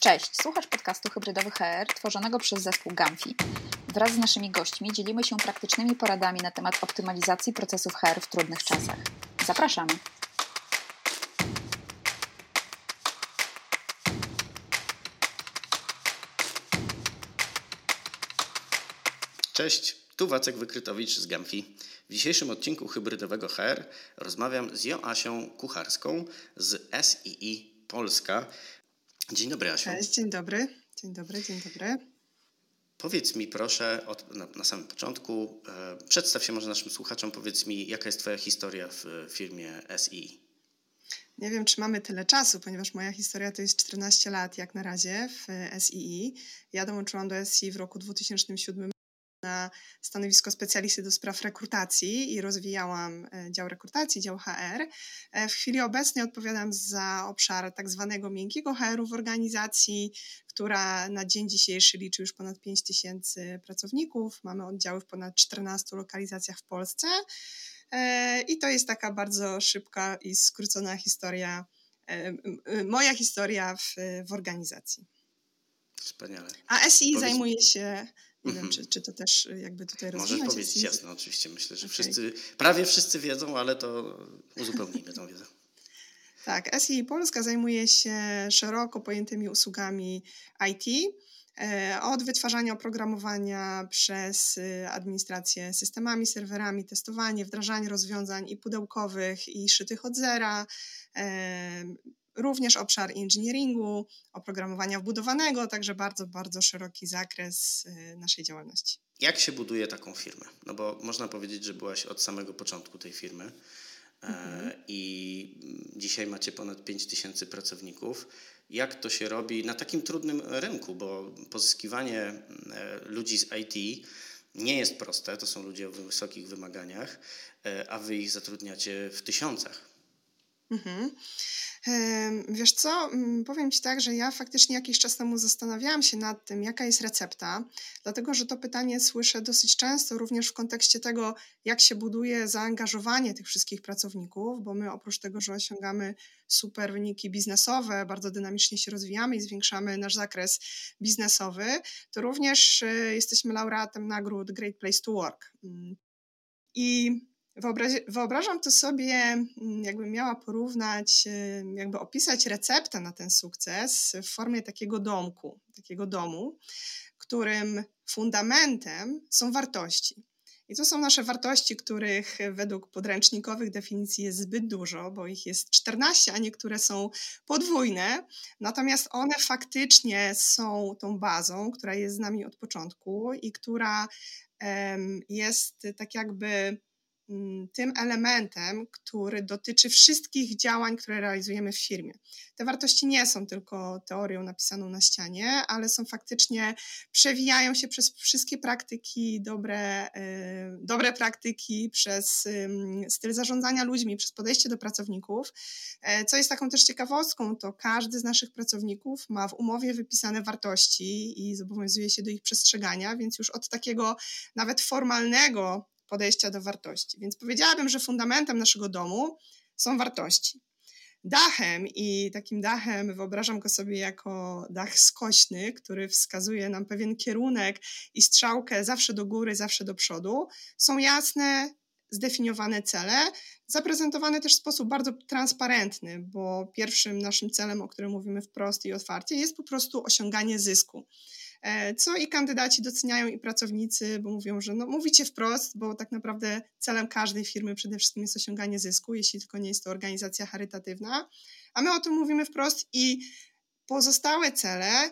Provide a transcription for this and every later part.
Cześć, słuchasz podcastu Hybrydowy HR tworzonego przez zespół Gamfi. Wraz z naszymi gośćmi dzielimy się praktycznymi poradami na temat optymalizacji procesów HR w trudnych czasach. Zapraszamy! Cześć, tu Wacek Wykrytowicz z Gamfi. W dzisiejszym odcinku Hybrydowego HR rozmawiam z Joasią Kucharską z SII Polska. Dzień dobry, Asiu. Cześć, dzień dobry. Dzień dobry, dzień dobry. Powiedz mi proszę od, na, na, samym początku, e, przedstaw się może naszym słuchaczom, powiedz mi, jaka jest Twoja historia w firmie SI? Nie wiem, czy mamy tyle czasu, ponieważ moja historia to jest 14 lat jak na razie w SII. Ja dołączyłam do SI w roku 2007 na stanowisko specjalisty do spraw rekrutacji i rozwijałam e, dział rekrutacji, dział HR. E, w chwili obecnej odpowiadam za obszar tak zwanego miękkiego HR-u w organizacji, która na dzień dzisiejszy liczy już ponad 5 tysięcy pracowników. Mamy oddziały w ponad 14 lokalizacjach w Polsce. E, I to jest taka bardzo szybka i skrócona historia, moja historia w, w organizacji. Wspaniale. A SI Powiedz... zajmuje się nie wiem, mhm. czy, czy to też jakby tutaj rozwinąć. Możesz powiedzieć jasno, oczywiście. Myślę, że okay. wszyscy, prawie wszyscy wiedzą, ale to uzupełnimy tą wiedzę. Tak, SI Polska zajmuje się szeroko pojętymi usługami IT, e, od wytwarzania oprogramowania przez y, administrację systemami, serwerami, testowanie, wdrażanie rozwiązań i pudełkowych, i szytych od zera, e, również obszar engineeringu, oprogramowania wbudowanego, także bardzo, bardzo szeroki zakres y, naszej działalności. Jak się buduje taką firmę? No bo można powiedzieć, że byłaś od samego początku tej firmy e, mhm. i dzisiaj macie ponad 5 tysięcy pracowników. Jak to się robi na takim trudnym rynku, bo pozyskiwanie e, ludzi z IT nie jest proste, to są ludzie o wysokich wymaganiach, e, a wy ich zatrudniacie w tysiącach. Mhm. Wiesz co, powiem Ci tak, że ja faktycznie jakiś czas temu zastanawiałam się nad tym, jaka jest recepta, dlatego że to pytanie słyszę dosyć często również w kontekście tego, jak się buduje zaangażowanie tych wszystkich pracowników, bo my oprócz tego, że osiągamy super wyniki biznesowe, bardzo dynamicznie się rozwijamy i zwiększamy nasz zakres biznesowy, to również e, jesteśmy laureatem nagród Great Place to Work. Mm. I wyobrażam to sobie, mm, jakbym miała porównać, jakby opisać receptę na ten sukces w formie takiego domku, takiego domu, którym fundamentem są wartości. I to są nasze wartości, których według podręcznikowych definicji jest zbyt dużo, bo ich jest 14, a niektóre są podwójne. Natomiast one faktycznie są tą bazą, która jest z nami od początku i która jest tak jakby tym elementem, który dotyczy wszystkich działań, które realizujemy w firmie. Te wartości nie są tylko teorią napisaną na ścianie, ale są faktycznie, przewijają się przez wszystkie praktyki, dobre, y, dobre praktyki, przez styl zarządzania ludźmi, przez podejście do pracowników. E, co jest taką też ciekawostką, to każdy z naszych pracowników ma w umowie wypisane wartości i zobowiązuje się do ich przestrzegania, więc już od takiego nawet formalnego podejścia do wartości. Więc powiedziałabym, że fundamentem naszego domu są wartości. Dachem i takim dachem wyobrażam go sobie jako dach skośny, który wskazuje nam pewien kierunek i strzałkę zawsze do góry, zawsze do przodu. Są jasne, zdefiniowane cele, zaprezentowane też w sposób bardzo transparentny, bo pierwszym naszym celem, o którym mówimy wprost i otwarcie, jest po prostu osiąganie zysku. E, co i kandydaci doceniają, i pracownicy, bo mówią, że no, mówicie wprost, bo tak naprawdę celem każdej firmy przede wszystkim jest osiąganie zysku, jeśli tylko nie jest to organizacja charytatywna. A my o tym mówimy wprost i pozostałe cele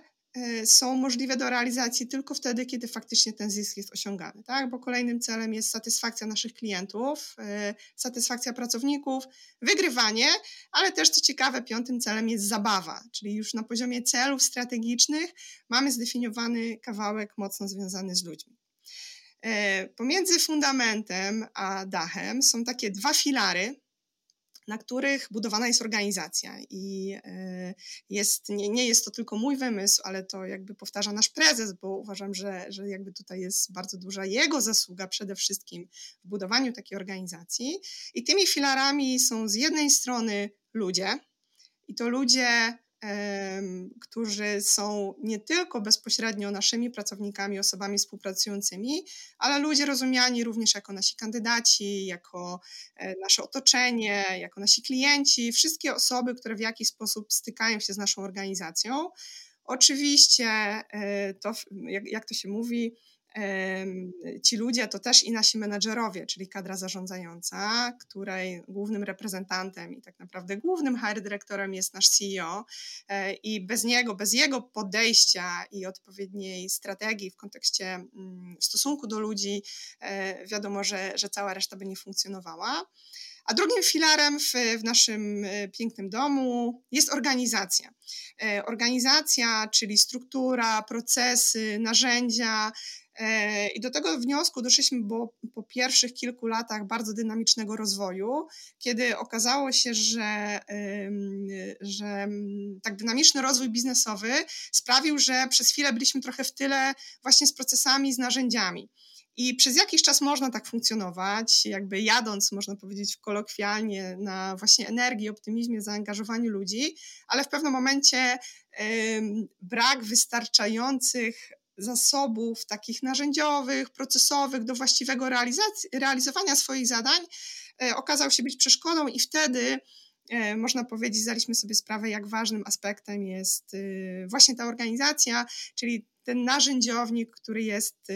są możliwe do realizacji tylko wtedy, kiedy faktycznie ten zysk jest osiągany, tak? Bo kolejnym celem jest satysfakcja naszych klientów, y, satysfakcja pracowników, wygrywanie, ale też co ciekawe, piątym celem jest zabawa, czyli już na poziomie celów strategicznych mamy zdefiniowany kawałek mocno związany z ludźmi. Y, pomiędzy fundamentem a dachem są takie dwa filary, na których budowana jest organizacja. I e, jest, nie, nie jest to tylko mój wymysł, ale to jakby powtarza nasz prezes, bo uważam, że, że jakby tutaj jest bardzo duża jego zasługa przede wszystkim w budowaniu takiej organizacji. I tymi filarami są z jednej strony ludzie, i to ludzie którzy są nie tylko bezpośrednio naszymi pracownikami, osobami współpracującymi, ale ludzie rozumiani również jako nasi kandydaci, jako e, nasze otoczenie, jako nasi klienci, wszystkie osoby, które w jakiś sposób stykają się z naszą organizacją. Oczywiście e, to, jak, jak to się mówi, ci ludzie to też i nasi menadżerowie, czyli kadra zarządzająca, której głównym reprezentantem i tak naprawdę głównym HR dyrektorem jest nasz CEO e, i bez niego, bez jego podejścia i odpowiedniej strategii w kontekście mm, stosunku do ludzi, e, wiadomo, że, że cała reszta by nie funkcjonowała. A drugim filarem w, w, naszym e, pięknym domu jest organizacja. Organizacja, czyli struktura, procesy, narzędzia, I do tego wniosku doszliśmy bo po pierwszych kilku latach bardzo dynamicznego rozwoju, kiedy okazało się, że, że tak dynamiczny rozwój biznesowy sprawił, że przez chwilę byliśmy trochę w tyle właśnie z procesami, z narzędziami. I przez jakiś czas można tak funkcjonować, jakby jadąc, można powiedzieć kolokwialnie, na właśnie energii, optymizmie, zaangażowaniu ludzi, ale w pewnym momencie brak wystarczających zasobów takich narzędziowych, procesowych do właściwego realizowania swoich zadań e, okazał się być przeszkodą i wtedy e, można powiedzieć, zdaliśmy sobie sprawę, jak ważnym aspektem jest y, właśnie ta organizacja, czyli ten narzędziownik, który jest e,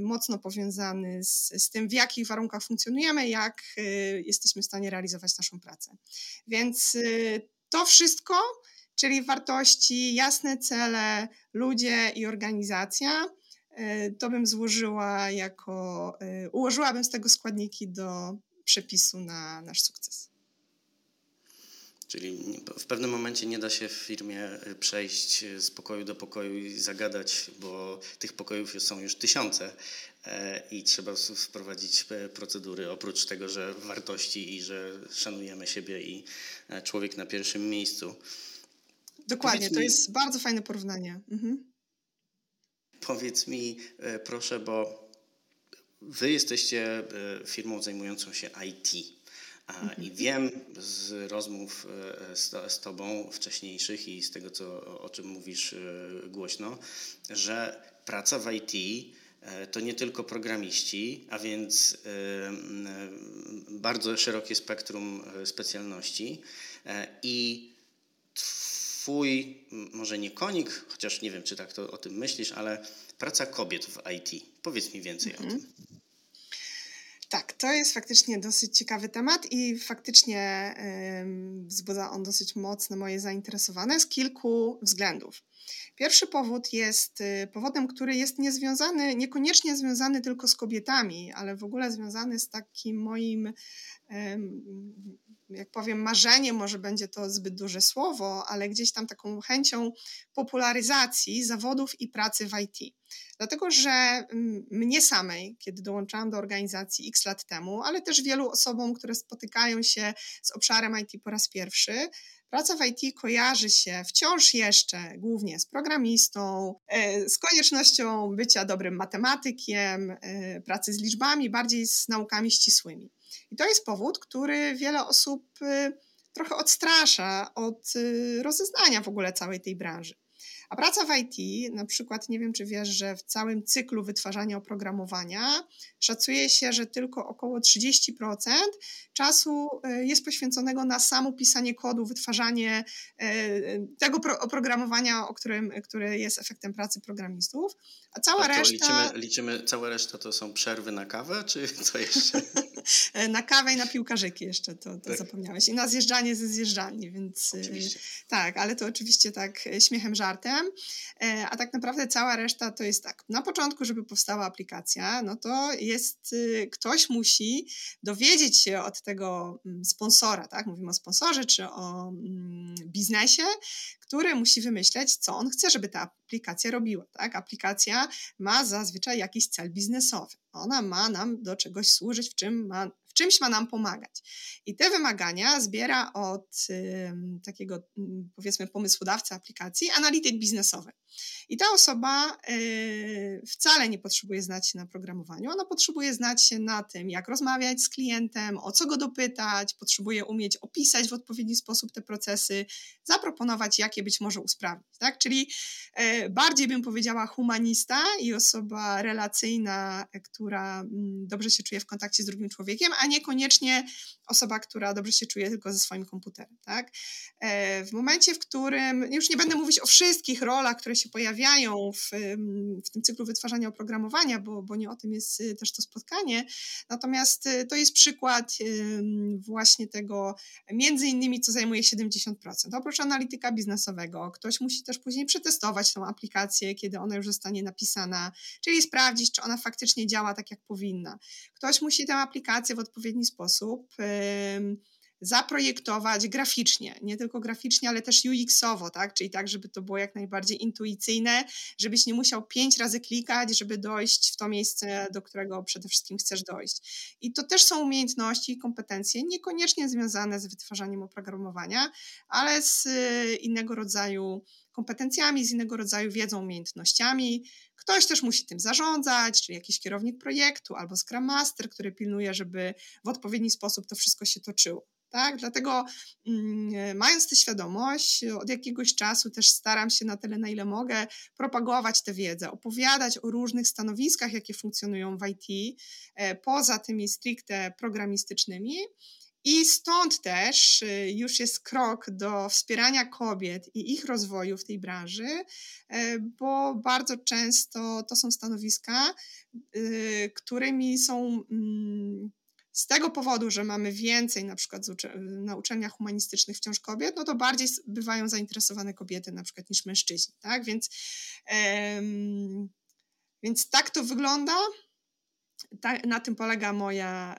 mocno powiązany z, z tym, w jakich warunkach funkcjonujemy, jak jesteśmy w stanie realizować naszą pracę. Więc y, to wszystko czyli wartości, jasne cele, ludzie i organizacja. E, to bym złożyła jako, e, ułożyłabym z tego składniki do przepisu na nasz sukces. Czyli w pewnym momencie nie da się w firmie e, przejść z pokoju do pokoju i zagadać, bo tych pokojów są już tysiące i trzeba wprowadzić procedury. Oprócz tego, że wartości i że szanujemy siebie i człowiek na pierwszym miejscu. Dokładnie, to jest bardzo fajne porównanie. Mhm. Powiedz mi, e, proszę, bo wy jesteście e, firmą zajmującą się IT. Mhm. I wiem z rozmów e, z, z Tobą wcześniejszych i z tego, co, o czym mówisz głośno, że praca w IT to nie tylko programiści, a więc bardzo szerokie spektrum specjalności i twój, może nie konik, chociaż nie wiem, czy tak to o tym myślisz, ale praca kobiet w IT. Powiedz mi więcej mhm. o tym. Tak, to jest faktycznie dosyć ciekawy temat i faktycznie yy, wzbudza on dosyć mocne moje zainteresowanie z kilku względów. Pierwszy powód jest y, powodem, który jest niezwiązany, niekoniecznie związany tylko z kobietami, ale w ogóle związany z takim moim jak powiem, marzenie, może będzie to zbyt duże słowo, ale gdzieś tam taką chęcią popularyzacji zawodów i pracy w IT. Dlatego, że mm, mnie samej, kiedy dołączałam do organizacji x lat temu, ale też wielu osobom, które spotykają się z obszarem IT po raz pierwszy, Praca w IT kojarzy się wciąż jeszcze głównie z programistą, e, z koniecznością bycia dobrym matematykiem, e, pracy z liczbami, bardziej z naukami ścisłymi. I to jest powód, który wiele osób y, trochę odstrasza od y, rozeznania w ogóle całej tej branży. A praca w IT, na przykład, nie wiem czy wiesz, że w całym cyklu wytwarzania oprogramowania szacuje się, że tylko około 30% czasu e, jest poświęconego na samo pisanie kodu, wytwarzanie e, tego oprogramowania, o którym, które jest efektem pracy programistów, a cała reszta... Liczymy, liczymy, cała reszta to są przerwy na kawę, czy co jeszcze? na kawę i na piłkarzyki jeszcze, to, to tak. zapomniałeś. I na zjeżdżanie ze zjeżdżalni, więc... E, oczywiście. Tak, ale to oczywiście tak śmiechem, żartem. A tak naprawdę cała reszta to jest tak. Na początku, żeby powstała aplikacja, no to jest, y, ktoś musi dowiedzieć się od tego mm, sponsora, tak? Mówimy o sponsorze czy o mm, biznesie, który musi wymyśleć, co on chce, żeby ta aplikacja robiła. Tak? Aplikacja ma zazwyczaj jakiś cel biznesowy. Ona ma nam do czegoś służyć, w, czym ma, czymś ma nam pomagać. I te wymagania zbiera od takiego, powiedzmy, pomysłodawcy aplikacji analityk biznesowy. I ta osoba y, wcale nie potrzebuje znać się na programowaniu, ona potrzebuje znać się na tym, jak rozmawiać z klientem, o co go dopytać, potrzebuje umieć opisać w odpowiedni sposób te procesy, zaproponować, jakie być może usprawnić. Tak? Czyli y, bardziej bym powiedziała humanista i osoba relacyjna, która mm, dobrze się czuje w kontakcie z drugim człowiekiem, a niekoniecznie osoba, która dobrze się czuje tylko ze swoim komputerem. Tak? E, w momencie, w którym, już nie będę mówić o wszystkich rolach, które się pojawiają w, w tym cyklu wytwarzania oprogramowania, bo, bo nie o tym jest y, też to spotkanie, natomiast y, to jest przykład właśnie tego, między innymi, co zajmuje 70%. Oprócz analityka biznesowego, ktoś musi też później przetestować tą aplikację, kiedy ona już zostanie napisana, czyli sprawdzić, czy ona faktycznie działa tak, jak powinna. Ktoś musi tę aplikację w odpowiedni sposób zaprojektować graficznie, nie tylko graficznie, ale też UX-owo, tak? czyli tak, żeby to było jak najbardziej intuicyjne, żebyś nie musiał pięć razy klikać, żeby dojść w to miejsce, do którego przede wszystkim chcesz dojść. I to też są umiejętności i kompetencje niekoniecznie związane z wytwarzaniem oprogramowania, ale z y, innego rodzaju kompetencjami, z innego rodzaju wiedzą, umiejętnościami. Ktoś też musi tym zarządzać, czyli jakiś kierownik projektu albo Scrum Master, który pilnuje, żeby w odpowiedni sposób to wszystko się toczyło. Tak? Dlatego mm, mając tę świadomość, od jakiegoś czasu też staram się na tyle, na ile mogę, propagować tę wiedzę, opowiadać o różnych stanowiskach, jakie funkcjonują w IT, e, poza tymi stricte programistycznymi. I stąd też y, już jest krok do wspierania kobiet i ich rozwoju w tej branży, e, bo bardzo często to są stanowiska, y, którymi są mm, z tego powodu, że mamy więcej na przykład na uczelniach humanistycznych wciąż kobiet, no to bardziej bywają zainteresowane kobiety na przykład niż mężczyźni, tak? Więc, więc tak to wygląda. Ta, na tym polega moja,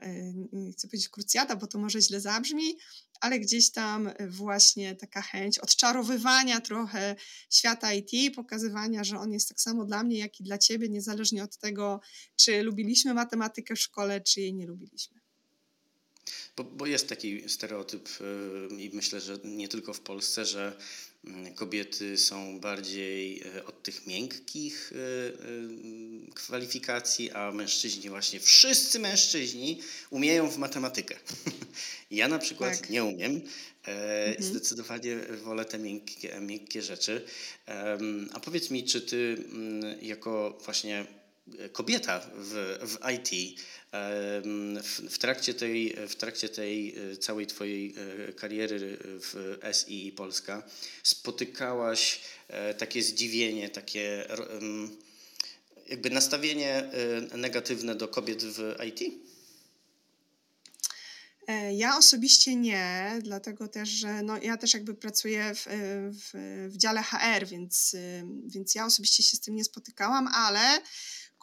nie chcę powiedzieć krucjata, bo to może źle zabrzmi, ale gdzieś tam właśnie taka chęć odczarowywania trochę świata IT, pokazywania, że on jest tak samo dla mnie, jak i dla ciebie, niezależnie od tego, czy lubiliśmy matematykę w szkole, czy jej nie lubiliśmy. Bo, bo jest taki stereotyp y, i myślę, że nie tylko w Polsce, że kobiety są bardziej y, od tych miękkich y, kwalifikacji, a mężczyźni właśnie, wszyscy mężczyźni umieją w matematykę. Ja na przykład tak. nie umiem. E, mhm. Zdecydowanie wolę te miękkie, miękkie rzeczy. A powiedz mi, czy ty mm, jako właśnie kobieta w, w IT w, w, trakcie tej, w trakcie tej e, całej Twojej e, kariery w SI i Polska spotykałaś e, takie zdziwienie, takie jakby nastawienie negatywne do kobiet w IT? Ja osobiście nie, dlatego też, że no, ja też jakby pracuję w, w, w dziale HR, więc, więc ja osobiście się z tym nie spotykałam, ale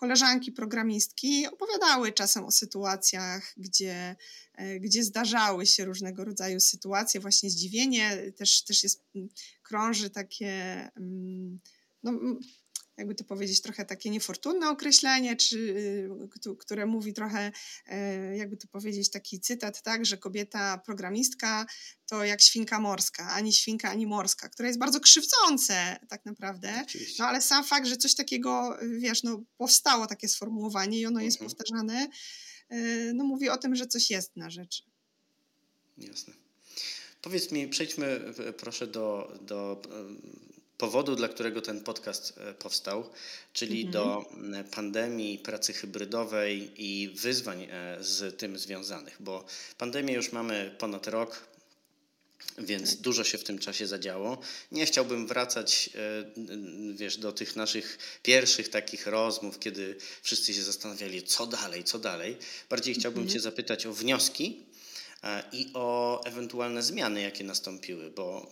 koleżanki programistki opowiadały czasem o sytuacjach, gdzie, e, gdzie zdarzały się różnego rodzaju sytuacje, właśnie zdziwienie, też, też jest, krąży takie, no, jakby to powiedzieć, trochę takie niefortunne określenie, czy, y, które mówi trochę, e, jakby to powiedzieć, taki cytat, tak, że kobieta programistka to jak świnka morska, ani świnka, ani morska, które jest bardzo krzywdzące tak naprawdę. No ale sam fakt, że coś takiego, wiesz, no powstało takie sformułowanie i ono jest mhm. powtarzane, e, no mówi o tym, że coś jest na rzeczy. Jasne. Powiedz mi, przejdźmy proszę do, do powodu, dla którego ten podcast e, powstał, czyli mhm. do pandemii, pracy hybrydowej i wyzwań e, z tym związanych, bo pandemię już mamy ponad rok, więc tak. dużo się w tym czasie zadziało. Nie chciałbym wracać e, wiesz, do tych naszych pierwszych takich rozmów, kiedy wszyscy się zastanawiali, co dalej, co dalej. Bardziej chciałbym mhm. Cię zapytać o wnioski i o ewentualne zmiany, jakie nastąpiły, bo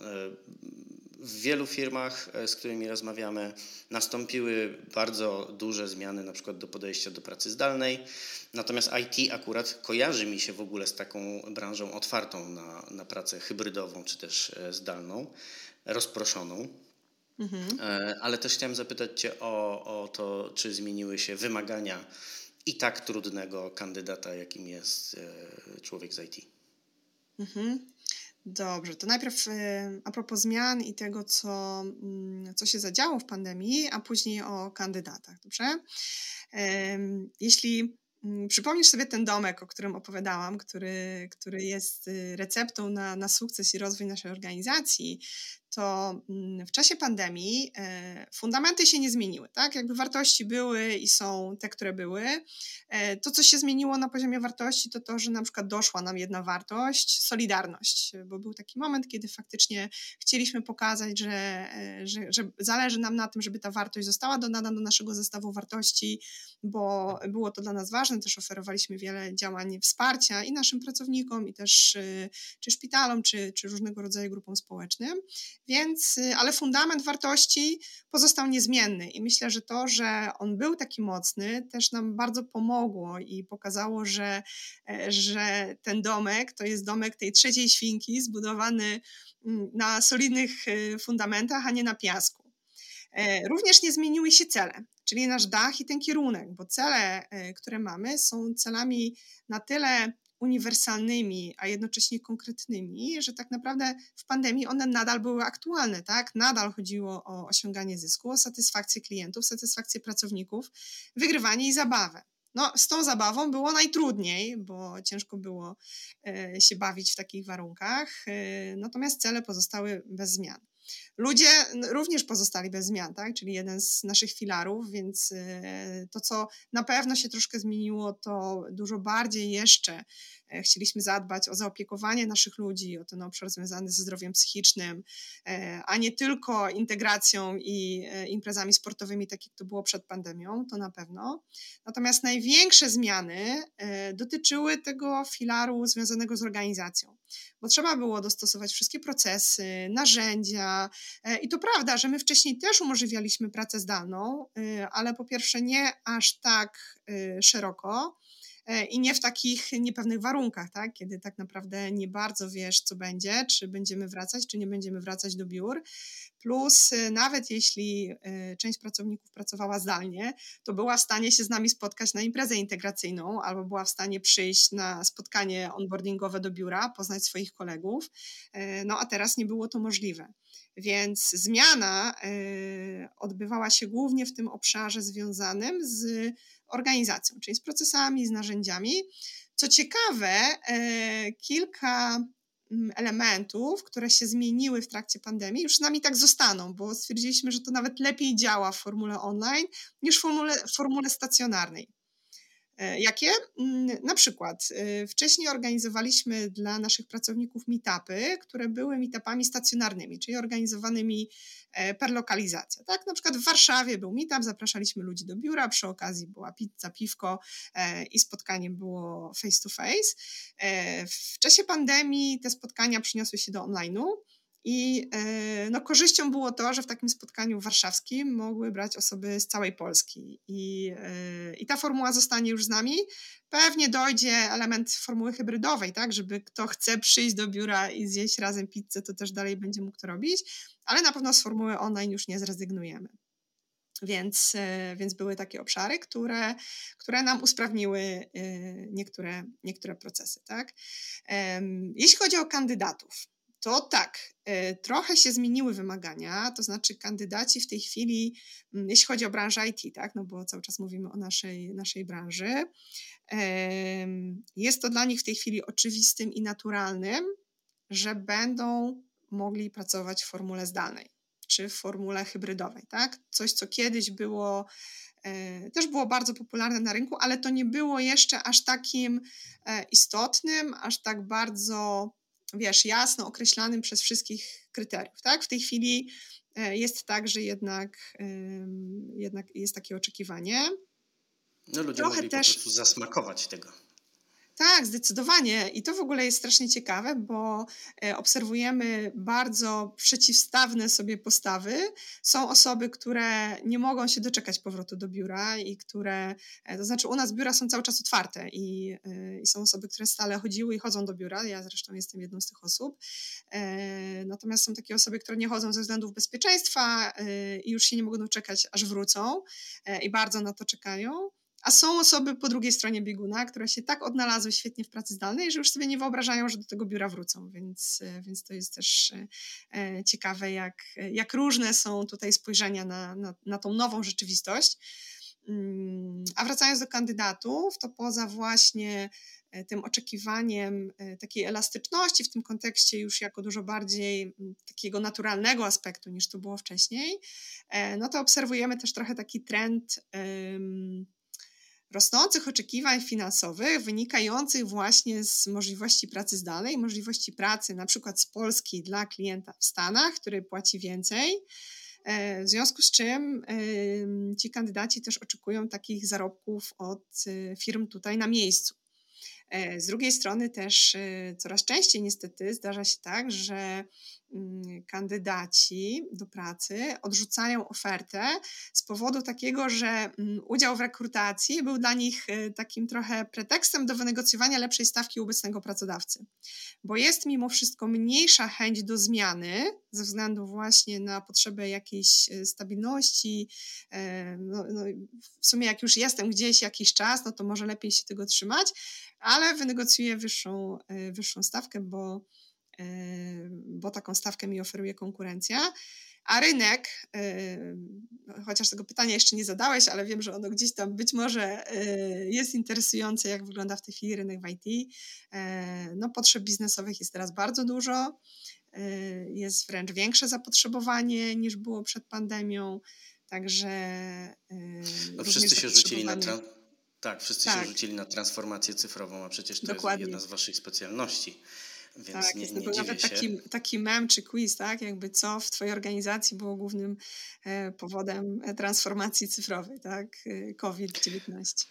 w wielu firmach, e, z którymi rozmawiamy, nastąpiły bardzo duże zmiany, na przykład do podejścia do pracy zdalnej. Natomiast IT akurat kojarzy mi się w ogóle z taką branżą otwartą na, na pracę hybrydową czy też e, zdalną, rozproszoną. Mhm. E, ale też chciałem zapytać Cię o, o to, czy zmieniły się wymagania i tak trudnego kandydata, jakim jest człowiek z IT. Mhm. Dobrze, to najpierw a propos zmian i tego, co, mm, co się zadziało w pandemii, a później o kandydatach, dobrze? Jeśli mm, przypomnisz sobie ten domek, o którym opowiadałam, który, który jest y, receptą na, na sukces i rozwój naszej organizacji, to mm, w czasie pandemii e, fundamenty się nie zmieniły, tak? Jakby wartości były i są te, które były. E, to, co się zmieniło na poziomie wartości, to to, że na przykład doszła nam jedna wartość, solidarność, bo był taki moment, kiedy faktycznie chcieliśmy pokazać, że, e, że, że zależy nam na tym, żeby ta wartość została dodana do naszego zestawu wartości, bo było to dla nas ważne. Też oferowaliśmy wiele działań wsparcia i naszym pracownikom, i też czy szpitalom, czy, czy różnego rodzaju grupom społecznym. Więc, y, ale fundament wartości pozostał niezmienny i myślę, że to, że on był taki mocny, też nam bardzo pomogło i pokazało, że, e, że ten domek to jest domek tej trzeciej świnki, zbudowany mm, na solidnych y, fundamentach, a nie na piasku. E, również nie zmieniły się cele, czyli nasz dach i ten kierunek, bo cele, e, które mamy, są celami na tyle uniwersalnymi, a jednocześnie konkretnymi, że tak naprawdę w pandemii one nadal były aktualne, tak? Nadal chodziło o osiąganie zysku, o satysfakcję klientów, satysfakcję pracowników, wygrywanie i zabawę. No, z tą zabawą było najtrudniej, bo ciężko było e, się bawić w takich warunkach, e, natomiast cele pozostały bez zmian. Ludzie również pozostali bez zmian, tak? czyli jeden z naszych filarów, więc e, to, co na pewno się troszkę zmieniło, to dużo bardziej jeszcze e, chcieliśmy zadbać o zaopiekowanie naszych ludzi, o ten obszar związany ze zdrowiem psychicznym, e, a nie tylko integracją i imprezami sportowymi, tak jak to było przed pandemią, to na pewno. Natomiast największe zmiany dotyczyły tego filaru związanego z organizacją, bo trzeba było dostosować wszystkie procesy, narzędzia, E, I to prawda, że my wcześniej też umożliwialiśmy pracę zdalną, y, ale po pierwsze nie aż tak y, szeroko. e, i nie w takich niepewnych warunkach, tak? kiedy tak naprawdę nie bardzo wiesz, co będzie, czy będziemy wracać, czy nie będziemy wracać do biur. Plus, y, nawet jeśli część pracowników pracowała zdalnie, to była w stanie się z nami spotkać na imprezę integracyjną albo była w stanie przyjść na spotkanie onboardingowe do biura, poznać swoich kolegów. E, no a teraz nie było to możliwe. Więc zmiana odbywała się głównie w tym obszarze związanym z organizacją, czyli z procesami, z narzędziami. Co ciekawe, y, kilka mm, elementów, które się zmieniły w trakcie pandemii, już z nami tak zostaną, bo stwierdziliśmy, że to nawet lepiej działa w formule online niż w formule, w formule stacjonarnej. E, jakie? Mm, na przykład e, wcześniej organizowaliśmy dla naszych pracowników meetupy, które były meetupami stacjonarnymi, czyli organizowanymi e, per lokalizacja. Tak? Na przykład w Warszawie był meetup, zapraszaliśmy ludzi do biura, przy okazji była pizza, piwko i spotkanie było face to face. W czasie pandemii te spotkania przyniosły się do online'u. I e, no, korzyścią było to, że w takim spotkaniu warszawskim mogły brać osoby z całej Polski. I, e, i ta formuła zostanie już z nami. Pewnie dojdzie element formuły hybrydowej, tak, żeby kto chce przyjść do biura i zjeść razem pizzę, to też dalej będzie mógł to robić, ale na pewno z formuły online już nie zrezygnujemy. Więc, e, więc były takie obszary, które, które nam usprawniły niektóre, niektóre procesy. Tak? Jeśli chodzi o kandydatów, to tak, e, trochę się zmieniły wymagania, to znaczy kandydaci w tej chwili, jeśli chodzi o branżę IT, tak, no bo cały czas mówimy o naszej, naszej branży, jest to dla nich w tej chwili oczywistym i naturalnym, że będą mogli pracować w formule zdalnej czy w formule hybrydowej, tak? Coś, co kiedyś było e, też było bardzo popularne na rynku, ale to nie było jeszcze aż takim e, istotnym, aż tak bardzo wiesz, jasno określanym przez wszystkich kryteriów, tak? W tej chwili e, jest tak, że jednak, jednak jest takie oczekiwanie. No ludzie Trochę mogli też... po prostu zasmakować tego. Tak, zdecydowanie. I to w ogóle jest strasznie ciekawe, bo e, obserwujemy bardzo przeciwstawne sobie postawy. Są osoby, które nie mogą się doczekać powrotu do biura i które, e, to znaczy u nas biura są cały czas otwarte i, e, i są osoby, które stale chodziły i chodzą do biura. Ja zresztą jestem jedną z tych osób. Natomiast są takie osoby, które nie chodzą ze względów bezpieczeństwa i już się nie mogą doczekać, aż wrócą i bardzo na to czekają a są osoby po drugiej stronie bieguna, które się tak odnalazły świetnie w pracy zdalnej, że już sobie nie wyobrażają, że do tego biura wrócą, więc, więc to jest też ciekawe, jak, jak różne są tutaj spojrzenia na, na, na tą nową rzeczywistość. Mm, a wracając do kandydatów, to poza właśnie e, tym oczekiwaniem e, takiej elastyczności w tym kontekście już jako dużo bardziej mm, takiego naturalnego aspektu niż to było wcześniej, e, no to obserwujemy też trochę taki trend rosnących oczekiwań finansowych wynikających właśnie z możliwości pracy zdalnej, możliwości pracy na przykład z Polski dla klienta w Stanach, który płaci więcej, E, w związku z czym ci kandydaci też oczekują takich zarobków od e, firm tutaj na miejscu. E, z drugiej strony też coraz częściej niestety zdarza się tak, że kandydaci do pracy odrzucają ofertę z powodu takiego, że mm, udział w rekrutacji był dla nich y, takim trochę pretekstem do wynegocjowania lepszej stawki obecnego pracodawcy. Bo jest mimo wszystko mniejsza chęć do zmiany ze względu właśnie na potrzebę jakiejś y, stabilności. E, no, no, w sumie, jak już jestem gdzieś jakiś czas, no to może lepiej się tego trzymać, ale wynegocjuję wyższą, y, wyższą stawkę, bo bo taką stawkę mi oferuje konkurencja. A rynek, chociaż tego pytania jeszcze nie zadałeś, ale wiem, że ono gdzieś tam być może jest interesujące, jak wygląda w tej chwili rynek w IT. No, potrzeb biznesowych jest teraz bardzo dużo. Jest wręcz większe zapotrzebowanie niż było przed pandemią. Także. No, wszyscy się rzucili na. Tak, wszyscy tak. się rzucili na transformację cyfrową, a przecież to Dokładnie. jest jedna z Waszych specjalności. Więc tak, nie, jest nie nawet taki, taki mem czy quiz, tak? Jakby co w Twojej organizacji było głównym e, powodem e, transformacji cyfrowej, tak? E, COVID-19.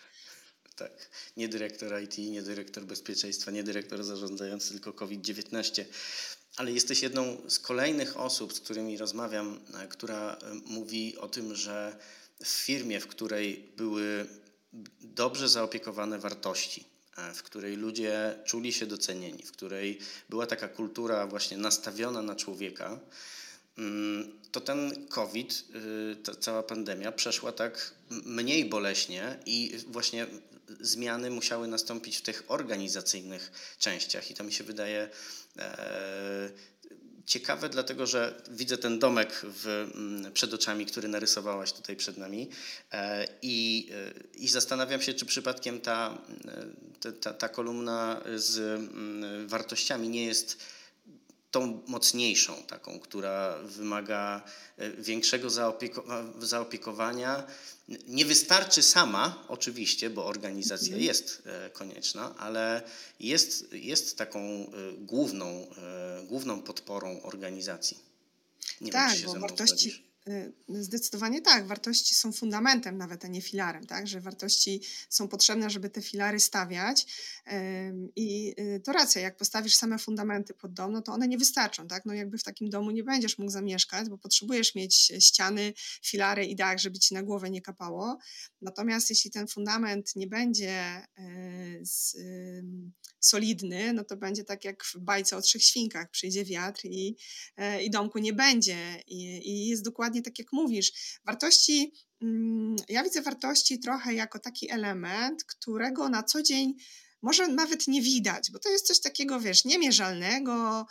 Tak. Nie dyrektor IT, nie dyrektor bezpieczeństwa, nie dyrektor zarządzający, tylko COVID-19. Ale jesteś jedną z kolejnych osób, z którymi rozmawiam, która mówi o tym, że w firmie, w której były dobrze zaopiekowane wartości, w której ludzie czuli się docenieni, w której była taka kultura właśnie nastawiona na człowieka, mm, to ten COVID, y, ta cała pandemia przeszła tak mniej boleśnie i właśnie zmiany musiały nastąpić w tych organizacyjnych częściach i to mi się wydaje e, ciekawe, dlatego że widzę ten domek w, mm, przed oczami, który narysowałaś tutaj przed nami e, i, e, i zastanawiam się, czy przypadkiem ta, e, ta, ta kolumna z mm, wartościami nie jest tą mocniejszą, taką, która wymaga większego zaopiekowania. Nie wystarczy sama, oczywiście, bo organizacja mhm. jest e, konieczna, ale jest, jest taką e, główną, e, główną podporą organizacji. Nie tak, wiem, bo wartości, zdecydowanie tak. Wartości są fundamentem nawet, a nie filarem, tak? Że wartości są potrzebne, żeby te filary stawiać. I y, to racja, jak postawisz same fundamenty pod dom, no to one nie wystarczą, tak? No jakby w takim domu nie będziesz mógł zamieszkać, bo potrzebujesz mieć ściany, filary i dach, żeby ci na głowę nie kapało. Natomiast jeśli ten fundament nie będzie y, z, solidny, no to będzie tak jak w bajce o trzech świnkach. Przyjdzie wiatr i, e, i domku nie będzie. I, I jest dokładnie tak, jak mówisz. Wartości, mm, ja widzę wartości trochę jako taki element, którego na co dzień może nawet nie widać, bo to jest coś takiego, wiesz, niemierzalnego.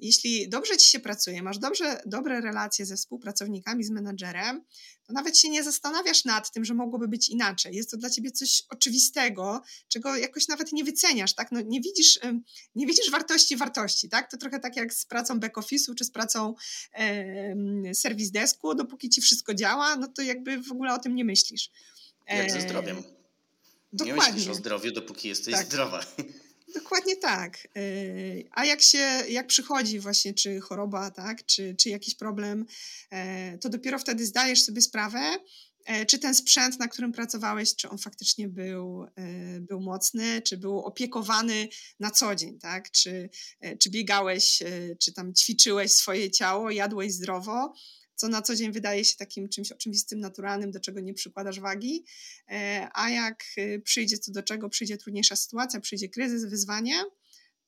Jeśli dobrze ci się pracuje, masz dobrze, dobre relacje ze współpracownikami, z menadżerem, to nawet się nie zastanawiasz nad tym, że mogłoby być inaczej. Jest to dla ciebie coś oczywistego, czego jakoś nawet nie wyceniasz, tak? No, nie, widzisz, nie widzisz wartości wartości, tak? To trochę tak jak z pracą back office'u, czy z pracą e, serwis desku, dopóki ci wszystko działa, no to jakby w ogóle o tym nie myślisz. Jak ze zdrowiem. Dokładnie. Nie myślisz o zdrowiu, dopóki jesteś tak. zdrowa. Dokładnie tak. Y, a jak się, jak przychodzi właśnie, czy choroba, tak, czy, czy jakiś problem, e, to dopiero wtedy zdajesz sobie sprawę, e, czy ten sprzęt, na którym pracowałeś, czy on faktycznie był, e, był mocny, czy był opiekowany na co dzień, tak? Czy, czy biegałeś, czy tam ćwiczyłeś swoje ciało, jadłeś zdrowo, co na co dzień wydaje się takim czymś oczywistym, naturalnym, do czego nie przykładasz wagi, e, a jak y, przyjdzie co do czego, przyjdzie trudniejsza sytuacja, przyjdzie kryzys, wyzwanie,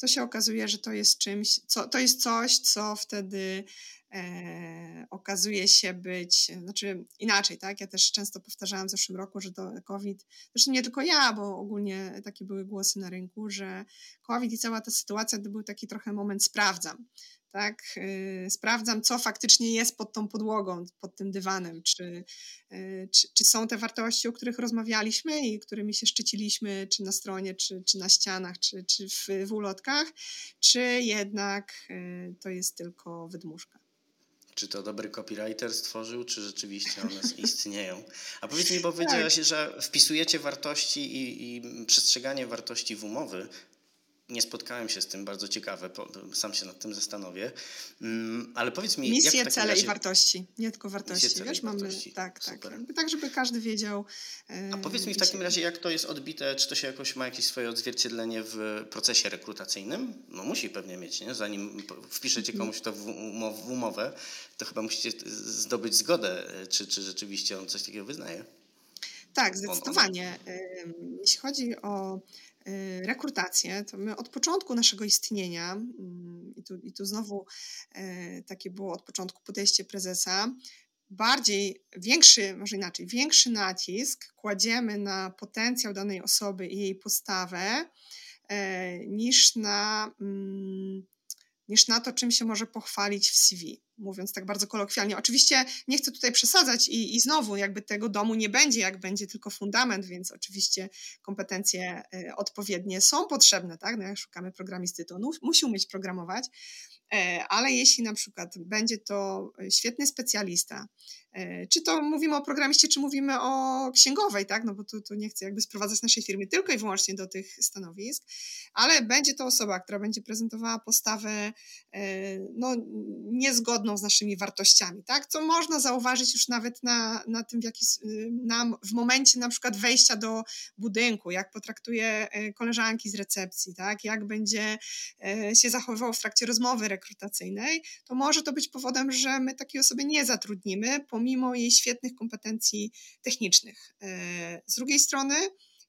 to się okazuje, że to jest czymś, co, to jest coś, co wtedy e, okazuje się być, znaczy inaczej, tak? Ja też często powtarzałam w zeszłym roku, że to COVID, zresztą nie tylko ja, bo ogólnie takie były głosy na rynku, że COVID i cała ta sytuacja to był taki trochę moment sprawdzam tak? Yy, sprawdzam, co faktycznie jest pod tą podłogą, pod tym dywanem, czy, yy, czy, czy, są te wartości, o których rozmawialiśmy i którymi się szczyciliśmy, czy na stronie, czy, czy na ścianach, czy, czy w, w ulotkach, czy jednak yy, to jest tylko wydmuszka. Czy to dobry copywriter stworzył, czy rzeczywiście one istnieją? A powiedz mi, bo powiedziałaś, tak. że wpisujecie wartości i, i przestrzeganie wartości w umowy nie spotkałem się z tym, bardzo ciekawe, sam się nad tym zastanowię. Mm, ale powiedz mi. Misje, cele razie... i wartości, nie tylko wartości. Misje, wiesz, mamy wartości. tak, tak. tak, żeby każdy wiedział. A powiedz mi w takim razie, jak to jest odbite, czy to się jakoś ma jakieś swoje odzwierciedlenie w procesie rekrutacyjnym? No musi pewnie mieć, nie? Zanim wpiszecie komuś to w, umow w umowę, to chyba musicie zdobyć zgodę, czy, czy rzeczywiście on coś takiego wyznaje. Tak, zdecydowanie. Jeśli chodzi o Y, rekrutację, to my od początku naszego istnienia, mm, i tu, i tu znowu y, takie było od początku podejście prezesa, bardziej, większy, może inaczej, większy nacisk kładziemy na potencjał danej osoby i jej postawę y, niż na, mm, niż na to, czym się może pochwalić w CV mówiąc tak bardzo kolokwialnie. Oczywiście nie chcę tutaj przesadzać i, i znowu jakby tego domu nie będzie, jak będzie tylko fundament, więc oczywiście kompetencje y, odpowiednie są potrzebne, tak? No jak szukamy programisty, to on musi umieć programować, e, ale jeśli na przykład będzie to świetny specjalista, e, czy to mówimy o programiście, czy mówimy o księgowej, tak? No bo tu, tu nie chcę jakby sprowadzać naszej firmy tylko i wyłącznie do tych stanowisk, ale będzie to osoba, która będzie prezentowała postawę e, no, niezgodną zgodną z naszymi wartościami, tak? Co można zauważyć już nawet na, na tym, w, jaki, na, w momencie na przykład wejścia do budynku, jak potraktuje e, koleżanki z recepcji, tak? Jak będzie e, się zachowywał w trakcie rozmowy rekrutacyjnej, to może to być powodem, że my takiej osoby nie zatrudnimy, pomimo jej świetnych kompetencji technicznych. E, z drugiej strony,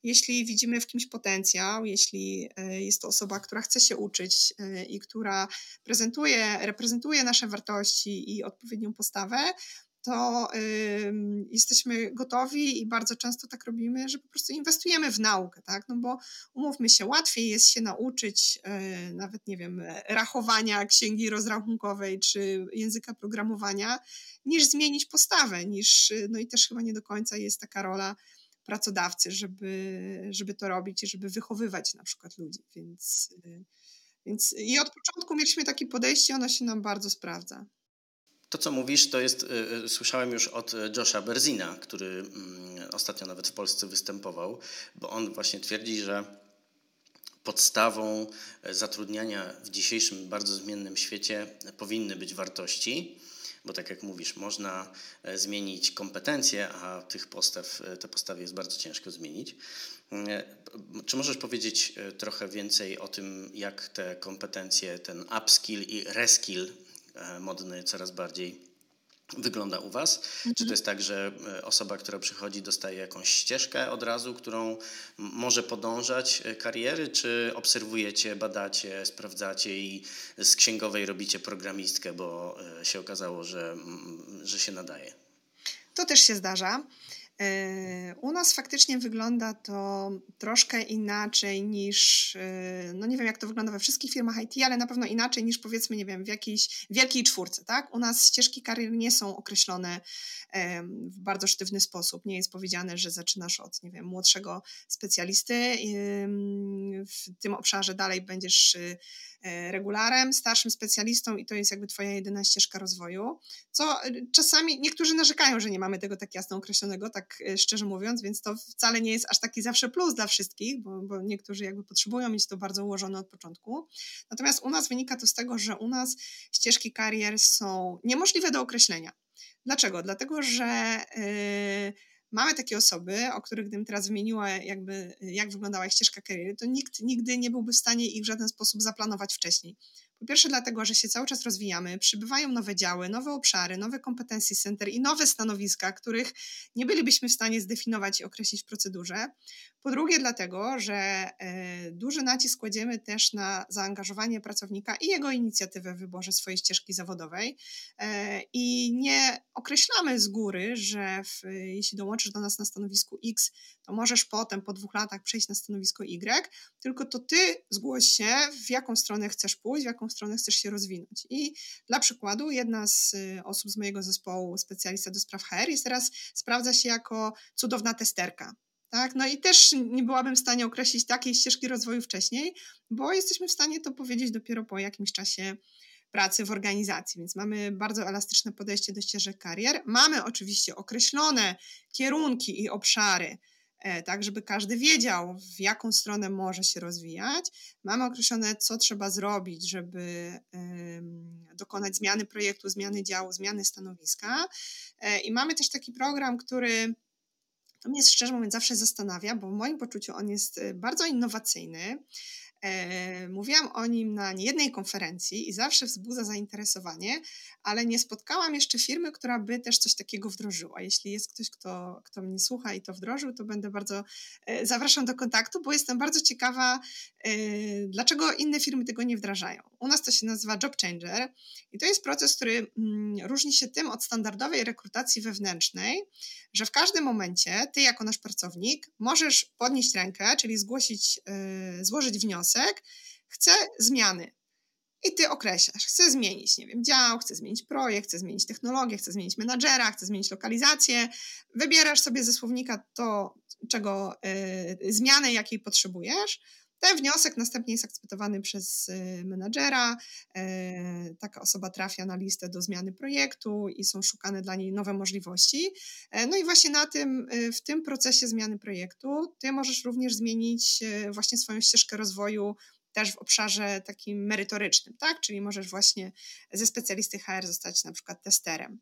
jeśli widzimy w kimś potencjał, jeśli e, jest to osoba, która chce się uczyć e, i która prezentuje, reprezentuje nasze wartości i odpowiednią postawę, to y, jesteśmy gotowi i bardzo często tak robimy, że po prostu inwestujemy w naukę, tak? No bo umówmy się, łatwiej jest się nauczyć y, nawet, nie wiem, rachowania księgi rozrachunkowej czy języka programowania, niż zmienić postawę, niż, no i też chyba nie do końca jest taka rola pracodawcy, żeby, żeby to robić i żeby wychowywać na przykład ludzi. Więc, y, więc i od początku mieliśmy takie podejście, ono się nam bardzo sprawdza. To, co mówisz, to jest, y, y, słyszałem już od Josha Berzina, który mm, ostatnio nawet w Polsce występował, bo on właśnie twierdzi, że podstawą zatrudniania w dzisiejszym bardzo zmiennym świecie powinny być wartości bo tak jak mówisz, można e, zmienić kompetencje, a tych postaw, e, te postawy jest bardzo ciężko zmienić. E, czy możesz powiedzieć trochę więcej o tym, jak te kompetencje, ten upskill i reskill, modny coraz bardziej, wygląda u Was? Mhm. Czy to jest tak, że e, osoba, która przychodzi, dostaje jakąś ścieżkę od razu, którą może podążać e, kariery, czy obserwujecie, badacie, sprawdzacie i z księgowej robicie programistkę, bo e, się okazało, że, że się nadaje? To też się zdarza. E, u nas faktycznie wygląda to troszkę inaczej niż, e, no nie wiem jak to wygląda we wszystkich firmach IT, ale na pewno inaczej niż powiedzmy, nie wiem, w jakiejś wielkiej czwórce, tak? U nas ścieżki karier nie są określone w bardzo sztywny sposób. Nie jest powiedziane, że zaczynasz od, nie wiem, młodszego specjalisty, w tym obszarze dalej będziesz e, regularem, starszym specjalistą i to jest jakby twoja jedyna ścieżka rozwoju, co czasami niektórzy narzekają, że nie mamy tego tak jasno określonego, tak e, szczerze mówiąc, więc to wcale nie jest aż taki zawsze plus dla wszystkich, bo, bo niektórzy jakby potrzebują mieć to bardzo ułożone od początku. Natomiast u nas wynika to z tego, że u nas ścieżki karier są niemożliwe do określenia. Dlaczego? Dlatego, że yy, mamy takie osoby, o których gdybym teraz wymieniła, jakby, jak wyglądała ich ścieżka kariery, to nikt nigdy nie byłby w stanie ich w żaden sposób zaplanować wcześniej. Po pierwsze dlatego, że się cały czas rozwijamy, przybywają nowe działy, nowe obszary, nowe kompetencje center i nowe stanowiska, których nie bylibyśmy w stanie zdefiniować i określić w procedurze. Po drugie, dlatego, że e, duży nacisk kładziemy też na zaangażowanie pracownika i jego inicjatywę w wyborze swojej ścieżki zawodowej. E, I nie określamy z góry, że w, jeśli dołączysz do nas na stanowisku X, to możesz potem po dwóch latach przejść na stanowisko Y, tylko to ty zgłoś się, w jaką stronę chcesz pójść, w jaką stronę chcesz się rozwinąć. I dla przykładu, jedna z y, osób z mojego zespołu, specjalista do spraw HR, jest teraz sprawdza się jako cudowna testerka. Tak? No i też nie byłabym w stanie określić takiej ścieżki rozwoju wcześniej, bo jesteśmy w stanie to powiedzieć dopiero po jakimś czasie pracy w organizacji, więc mamy bardzo elastyczne podejście do ścieżek karier. Mamy oczywiście określone kierunki i obszary, tak, żeby każdy wiedział, w jaką stronę może się rozwijać. Mamy określone, co trzeba zrobić, żeby dokonać zmiany projektu, zmiany działu, zmiany stanowiska. E, I mamy też taki program, który to mnie szczerze mówiąc zawsze zastanawia, bo w moim poczuciu on jest y, bardzo innowacyjny. E, mówiłam o nim na niejednej konferencji i zawsze wzbudza zainteresowanie, ale nie spotkałam jeszcze firmy, która by też coś takiego wdrożyła. Jeśli jest ktoś, kto, kto mnie słucha i to wdrożył, to będę bardzo e, zapraszam do kontaktu, bo jestem bardzo ciekawa, e, dlaczego inne firmy tego nie wdrażają. U nas to się nazywa Job Changer i to jest proces, który mm, różni się tym od standardowej rekrutacji wewnętrznej, że w każdym momencie ty jako nasz pracownik możesz podnieść rękę, czyli zgłosić, złożyć wniosek, wniosek, chcę zmiany. I ty określasz, chcę zmienić, nie wiem, dział, chcę zmienić projekt, chcę zmienić technologię, chcę zmienić menadżera, chcę zmienić lokalizację. Wybierasz sobie ze słownika to, czego y, zmianę, jakiej potrzebujesz. Ten wniosek następnie jest akceptowany przez y, menadżera. Y, taka osoba trafia na listę do zmiany projektu i są szukane dla niej nowe możliwości. E, no i właśnie na tym, y, w tym procesie zmiany projektu, ty możesz również zmienić właśnie swoją ścieżkę rozwoju też w obszarze takim merytorycznym, tak? Czyli możesz właśnie ze specjalisty HR zostać na przykład testerem.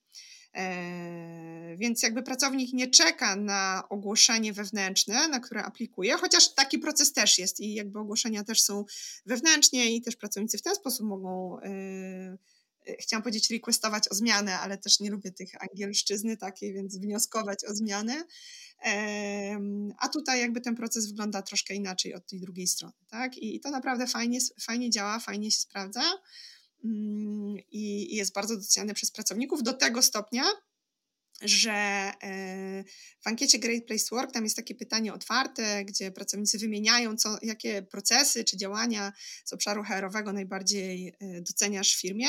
E, więc jakby pracownik nie czeka na ogłoszenie wewnętrzne, na które aplikuje, chociaż taki proces też jest i jakby ogłoszenia też są wewnętrznie i też pracownicy w ten sposób mogą e, e, chciałam powiedzieć requestować o zmianę, ale też nie lubię tych angielszczyzny takiej, więc wnioskować o zmianę. A tutaj jakby ten proces wygląda troszkę inaczej od tej drugiej strony, tak? I to naprawdę fajnie, fajnie działa, fajnie się sprawdza. Mm, i jest bardzo doceniany przez pracowników do tego stopnia, że e, w ankiecie Great Place to Work tam jest takie pytanie otwarte, gdzie pracownicy wymieniają, co, jakie procesy czy działania z obszaru HR-owego najbardziej e, doceniasz w firmie.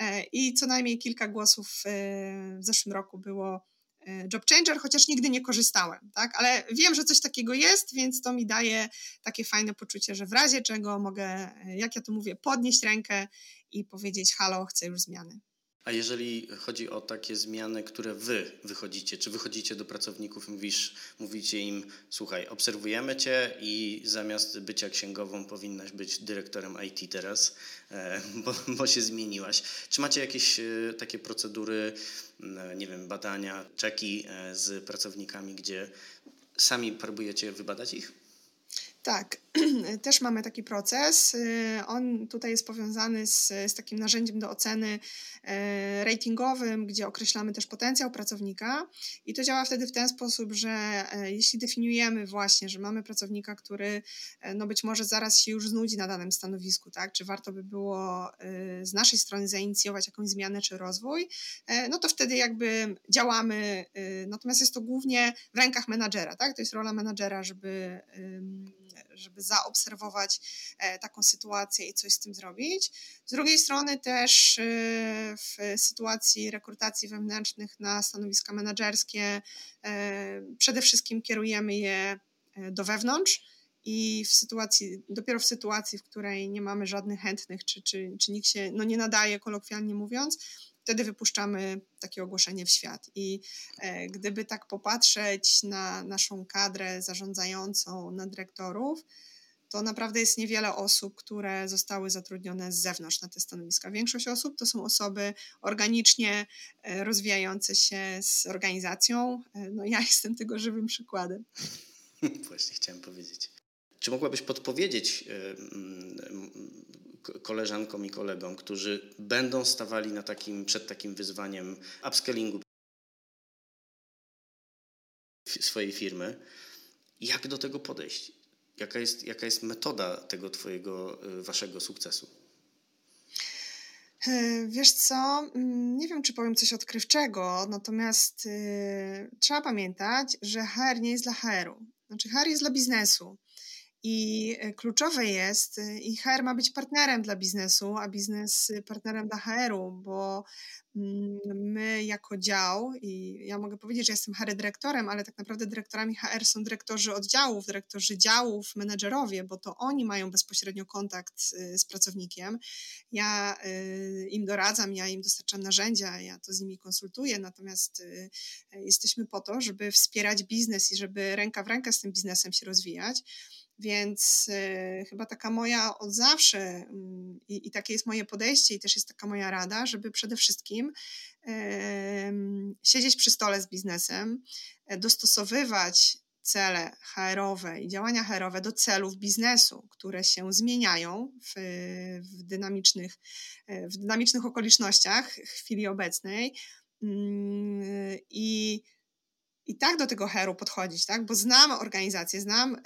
E, I co najmniej kilka głosów w zeszłym roku było Job Changer, chociaż nigdy nie korzystałem, tak? Ale wiem, że coś takiego jest, więc to mi daje takie fajne poczucie, że w razie czego mogę, jak ja to mówię, podnieść rękę i powiedzieć: Halo, chcę już zmiany. A jeżeli chodzi o takie zmiany, które wy wychodzicie, czy wychodzicie do pracowników i mówisz, mówicie im, słuchaj, obserwujemy cię i zamiast bycia księgową powinnaś być dyrektorem IT teraz, e, bo, bo się zmieniłaś. Czy macie jakieś e, takie procedury, nie wiem, badania, czeki e, z pracownikami, gdzie sami próbujecie wybadać ich? Tak, też mamy taki proces. Y, on tutaj jest powiązany z, z takim narzędziem do oceny y, ratingowym, gdzie określamy też potencjał pracownika. I to działa wtedy w ten sposób, że e, jeśli definiujemy właśnie, że mamy pracownika, który e, no być może zaraz się już znudzi na danym stanowisku, tak, czy warto by było y, z naszej strony zainicjować jakąś zmianę czy rozwój, e, no to wtedy jakby działamy, natomiast jest to głównie w rękach menadżera, tak, to jest rola menadżera, żeby żeby zaobserwować e, taką sytuację i coś z tym zrobić. Z drugiej strony też e, w sytuacji rekrutacji wewnętrznych na stanowiska menedżerskie e, przede wszystkim kierujemy je do wewnątrz i w sytuacji, dopiero w sytuacji, w której nie mamy żadnych chętnych, czy, czy, czy nikt się no, nie nadaje, kolokwialnie mówiąc, wtedy wypuszczamy takie ogłoszenie w świat. I e, gdyby tak popatrzeć na naszą kadrę zarządzającą, na dyrektorów, to naprawdę jest niewiele osób, które zostały zatrudnione z zewnątrz na te stanowiska. Większość osób to są osoby organicznie e, rozwijające się z organizacją. E, no ja jestem tego żywym przykładem. Właśnie chciałem powiedzieć. Czy mogłabyś podpowiedzieć koleżankom i kolegom, którzy będą stawali na takim, przed takim wyzwaniem upskillingu swojej firmy, jak do tego podejść? Jaka jest, jaka jest metoda tego Twojego, y, Waszego sukcesu? E, wiesz co, mm, nie wiem, czy powiem coś odkrywczego, natomiast yy, trzeba pamiętać, że HR nie jest dla HR-u. Znaczy, HR jest dla biznesu. I e, kluczowe jest, e, i HR ma być partnerem dla biznesu, a biznes partnerem dla HR-u, bo mm, my jako dział, i ja mogę powiedzieć, że jestem HR dyrektorem, ale tak naprawdę dyrektorami HR są dyrektorzy oddziałów, dyrektorzy działów, menedżerowie, bo to oni mają bezpośrednio kontakt e, z pracownikiem. Ja im doradzam, ja im dostarczam narzędzia, ja to z nimi konsultuję, natomiast jesteśmy po to, żeby wspierać biznes i żeby ręka w rękę z tym biznesem się rozwijać. Więc y, chyba taka moja od zawsze y, i, takie jest moje podejście i też jest taka moja rada, żeby przede wszystkim siedzieć przy stole z biznesem, e, dostosowywać cele HR-owe i działania HR-owe do celów biznesu, które się zmieniają w, w, dynamicznych, e, w dynamicznych okolicznościach w chwili obecnej. Mm, I i tak do tego HR-u podchodzić, tak? Bo znam organizacje, znam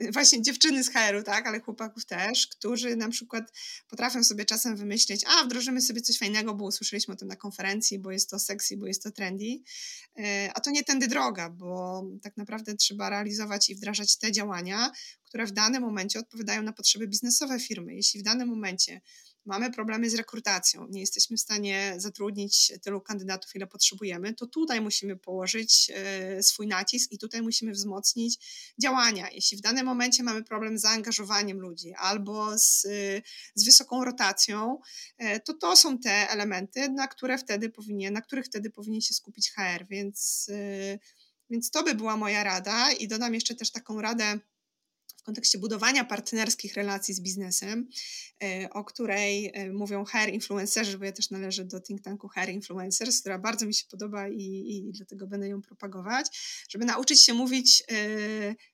yy, właśnie dziewczyny z HR-u, tak? Ale chłopaków też, którzy na przykład potrafią sobie czasem wymyślić, a wdrożymy sobie coś fajnego, bo usłyszeliśmy o tym na konferencji, bo jest to sexy, bo jest to trendy. Yy, a to nie tędy droga, bo tak naprawdę trzeba realizować i wdrażać te działania, które w danym momencie odpowiadają na potrzeby biznesowe firmy. Jeśli w danym momencie mamy problemy z rekrutacją, nie jesteśmy w stanie zatrudnić tylu kandydatów, ile potrzebujemy, to tutaj musimy położyć e, swój nacisk i tutaj musimy wzmocnić działania. Jeśli w danym momencie mamy problem z zaangażowaniem ludzi albo z, z wysoką rotacją, e, to to są te elementy, na które wtedy powinien, na których wtedy powinien się skupić HR, więc, e, więc to by była moja rada i dodam jeszcze też taką radę kontekście budowania partnerskich relacji z biznesem, e, o której e, mówią hair influencerzy, bo ja też należę do think tanku hair influencers, która bardzo mi się podoba i, i dlatego będę ją propagować, żeby nauczyć się mówić e,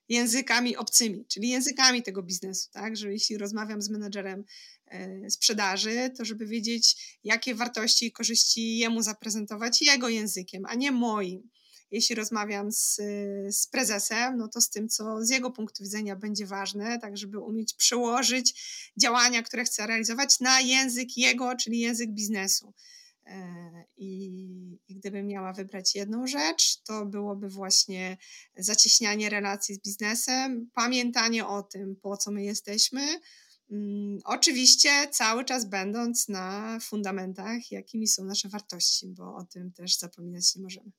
językami obcymi, czyli językami tego biznesu, tak, że jeśli rozmawiam z menedżerem sprzedaży, to żeby wiedzieć, jakie wartości i korzyści jemu zaprezentować jego językiem, a nie moim jeśli rozmawiam z, z prezesem, no to z tym, co z jego punktu widzenia będzie ważne, tak żeby umieć przełożyć działania, które chce realizować na język jego, czyli język biznesu. E, I, I gdybym miała wybrać jedną rzecz, to byłoby właśnie zacieśnianie relacji z biznesem, pamiętanie o tym, po co my jesteśmy. Mm, oczywiście cały czas będąc na fundamentach, jakimi są nasze wartości, bo o tym też zapominać nie możemy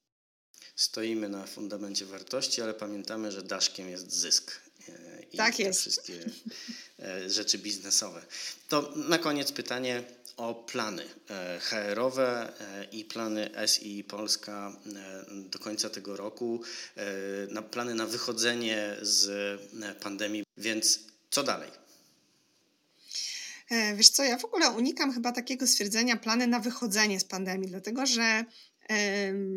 stoimy na fundamencie wartości, ale pamiętamy, że daszkiem jest zysk. E, I tak jest. wszystkie e, rzeczy biznesowe. To na koniec pytanie o plany e, HR-owe i plany SI Polska do końca tego roku, na plany na wychodzenie z pandemii. Więc co dalej? Wiesz co, ja w ogóle unikam chyba takiego stwierdzenia plany na wychodzenie z pandemii, dlatego że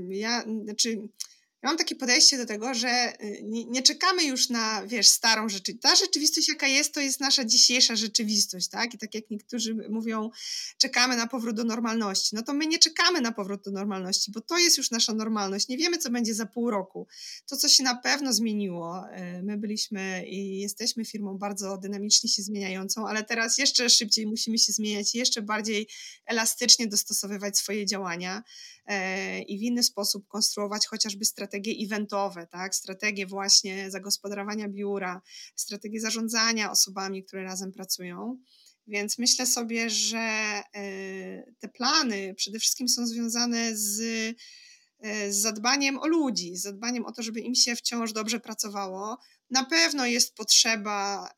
ja, znaczy, ja mam takie podejście do tego, że y, nie, nie, czekamy już na, wiesz, starą rzeczywistość. Ta rzeczywistość, jaka jest, to jest nasza dzisiejsza rzeczywistość, tak? I tak jak niektórzy mówią, czekamy na powrót do normalności. No to my nie czekamy na powrót do normalności, bo to jest już nasza normalność. Nie wiemy, co będzie za pół roku. To, co się na pewno zmieniło, y, my byliśmy i jesteśmy firmą bardzo dynamicznie się zmieniającą, ale teraz jeszcze szybciej musimy się zmieniać jeszcze bardziej elastycznie dostosowywać swoje działania. E, i w inny sposób konstruować chociażby strategie eventowe, tak? strategie właśnie zagospodarowania biura, strategie zarządzania osobami, które razem pracują. Więc myślę sobie, że e, te plany przede wszystkim są związane z, e, z zadbaniem o ludzi, z zadbaniem o to, żeby im się wciąż dobrze pracowało. Na pewno jest potrzeba,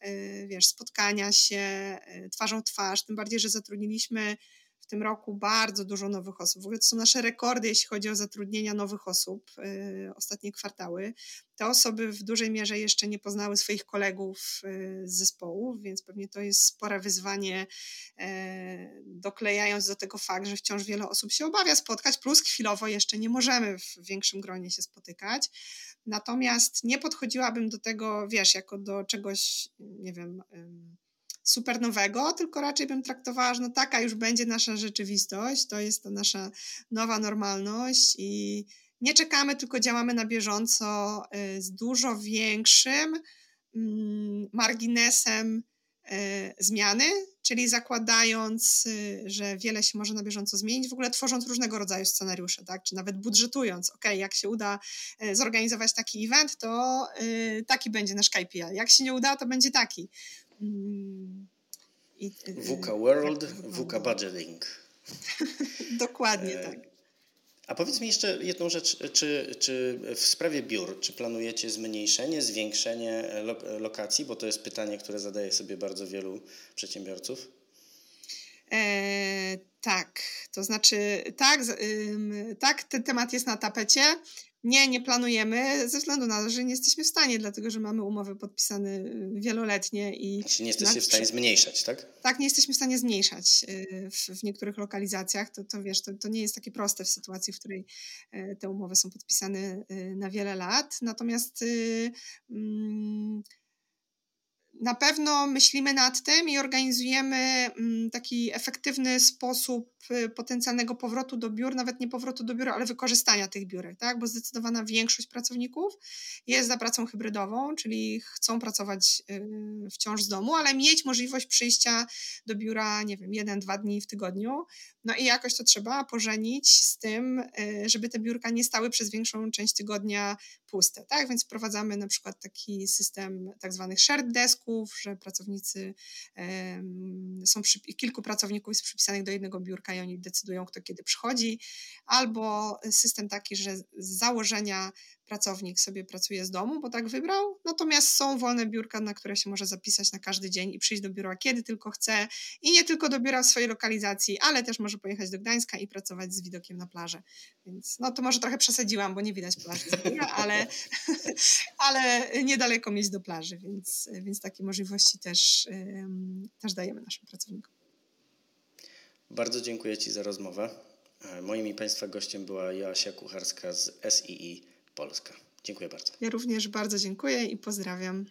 wiesz, spotkania się twarzą twarz, tym bardziej, że zatrudniliśmy w tym roku bardzo dużo nowych osób. W ogóle to są nasze rekordy, jeśli chodzi o zatrudnienia nowych osób, yy, ostatnie kwartały. Te osoby w dużej mierze jeszcze nie poznały swoich kolegów yy, z zespołu, więc pewnie to jest spore wyzwanie, yy, doklejając do tego fakt, że wciąż wiele osób się obawia spotkać, plus chwilowo jeszcze nie możemy w większym gronie się spotykać. Natomiast nie podchodziłabym do tego, wiesz, jako do czegoś, nie wiem super nowego, tylko raczej bym traktowała, że no taka już będzie nasza rzeczywistość, to jest to nasza nowa normalność i nie czekamy, tylko działamy na bieżąco y, z dużo większym mm, marginesem y, zmiany, czyli zakładając, y, że wiele się może na bieżąco zmienić, w ogóle tworząc różnego rodzaju scenariusze, tak? czy nawet budżetując, ok, jak się uda zorganizować taki event, to taki będzie nasz KPI, jak się nie uda, to będzie taki. Mm, I, VUCA World, tak, VUCA Budgeting. Dokładnie e, tak. A powiedz mi jeszcze jedną rzecz, czy, czy w sprawie biur, czy planujecie zmniejszenie, zwiększenie lokacji, bo to jest pytanie, które zadaje sobie bardzo wielu przedsiębiorców? E, tak, to znaczy tak, tak, ten temat jest na tapecie. Nie, nie planujemy ze względu na to, że nie jesteśmy w stanie, dlatego że mamy umowy podpisane y, wieloletnie i. Znaczy nie jesteście w stanie zmniejszać, tak? Tak, nie jesteśmy w stanie zmniejszać y, w, w niektórych lokalizacjach. To, to wiesz, to, to nie jest takie proste w sytuacji, w której y, te umowy są podpisane na wiele lat. Natomiast. Mm, na pewno myślimy nad tym i organizujemy mm, taki efektywny sposób y, potencjalnego powrotu do biur, nawet nie powrotu do biura, ale wykorzystania tych biurek, tak? bo zdecydowana większość pracowników jest za pracą hybrydową, czyli chcą pracować y, wciąż z domu, ale mieć możliwość przyjścia do biura, nie wiem, jeden, dwa dni w tygodniu. No i jakoś to trzeba pożenić z tym, y, żeby te biurka nie stały przez większą część tygodnia puste, tak? Więc wprowadzamy na przykład taki system tak zwanych shared desków, że pracownicy, są przy, kilku pracowników jest przypisanych do jednego biurka i oni decydują, kto kiedy przychodzi, albo system taki, że z założenia pracownik sobie pracuje z domu, bo tak wybrał, natomiast są wolne biurka, na które się może zapisać na każdy dzień i przyjść do biura kiedy tylko chce i nie tylko do biura w swojej lokalizacji, ale też może pojechać do Gdańska i pracować z widokiem na plażę. Więc no to może trochę przesadziłam, bo nie widać plaży z biura, ale, ale niedaleko mieć do plaży, więc, więc takie możliwości też, też dajemy naszym pracownikom. Bardzo dziękuję Ci za rozmowę. E, moim i Państwa gościem była Joasia Kucharska z SII Polska. Dziękuję bardzo. Ja również bardzo dziękuję i pozdrawiam.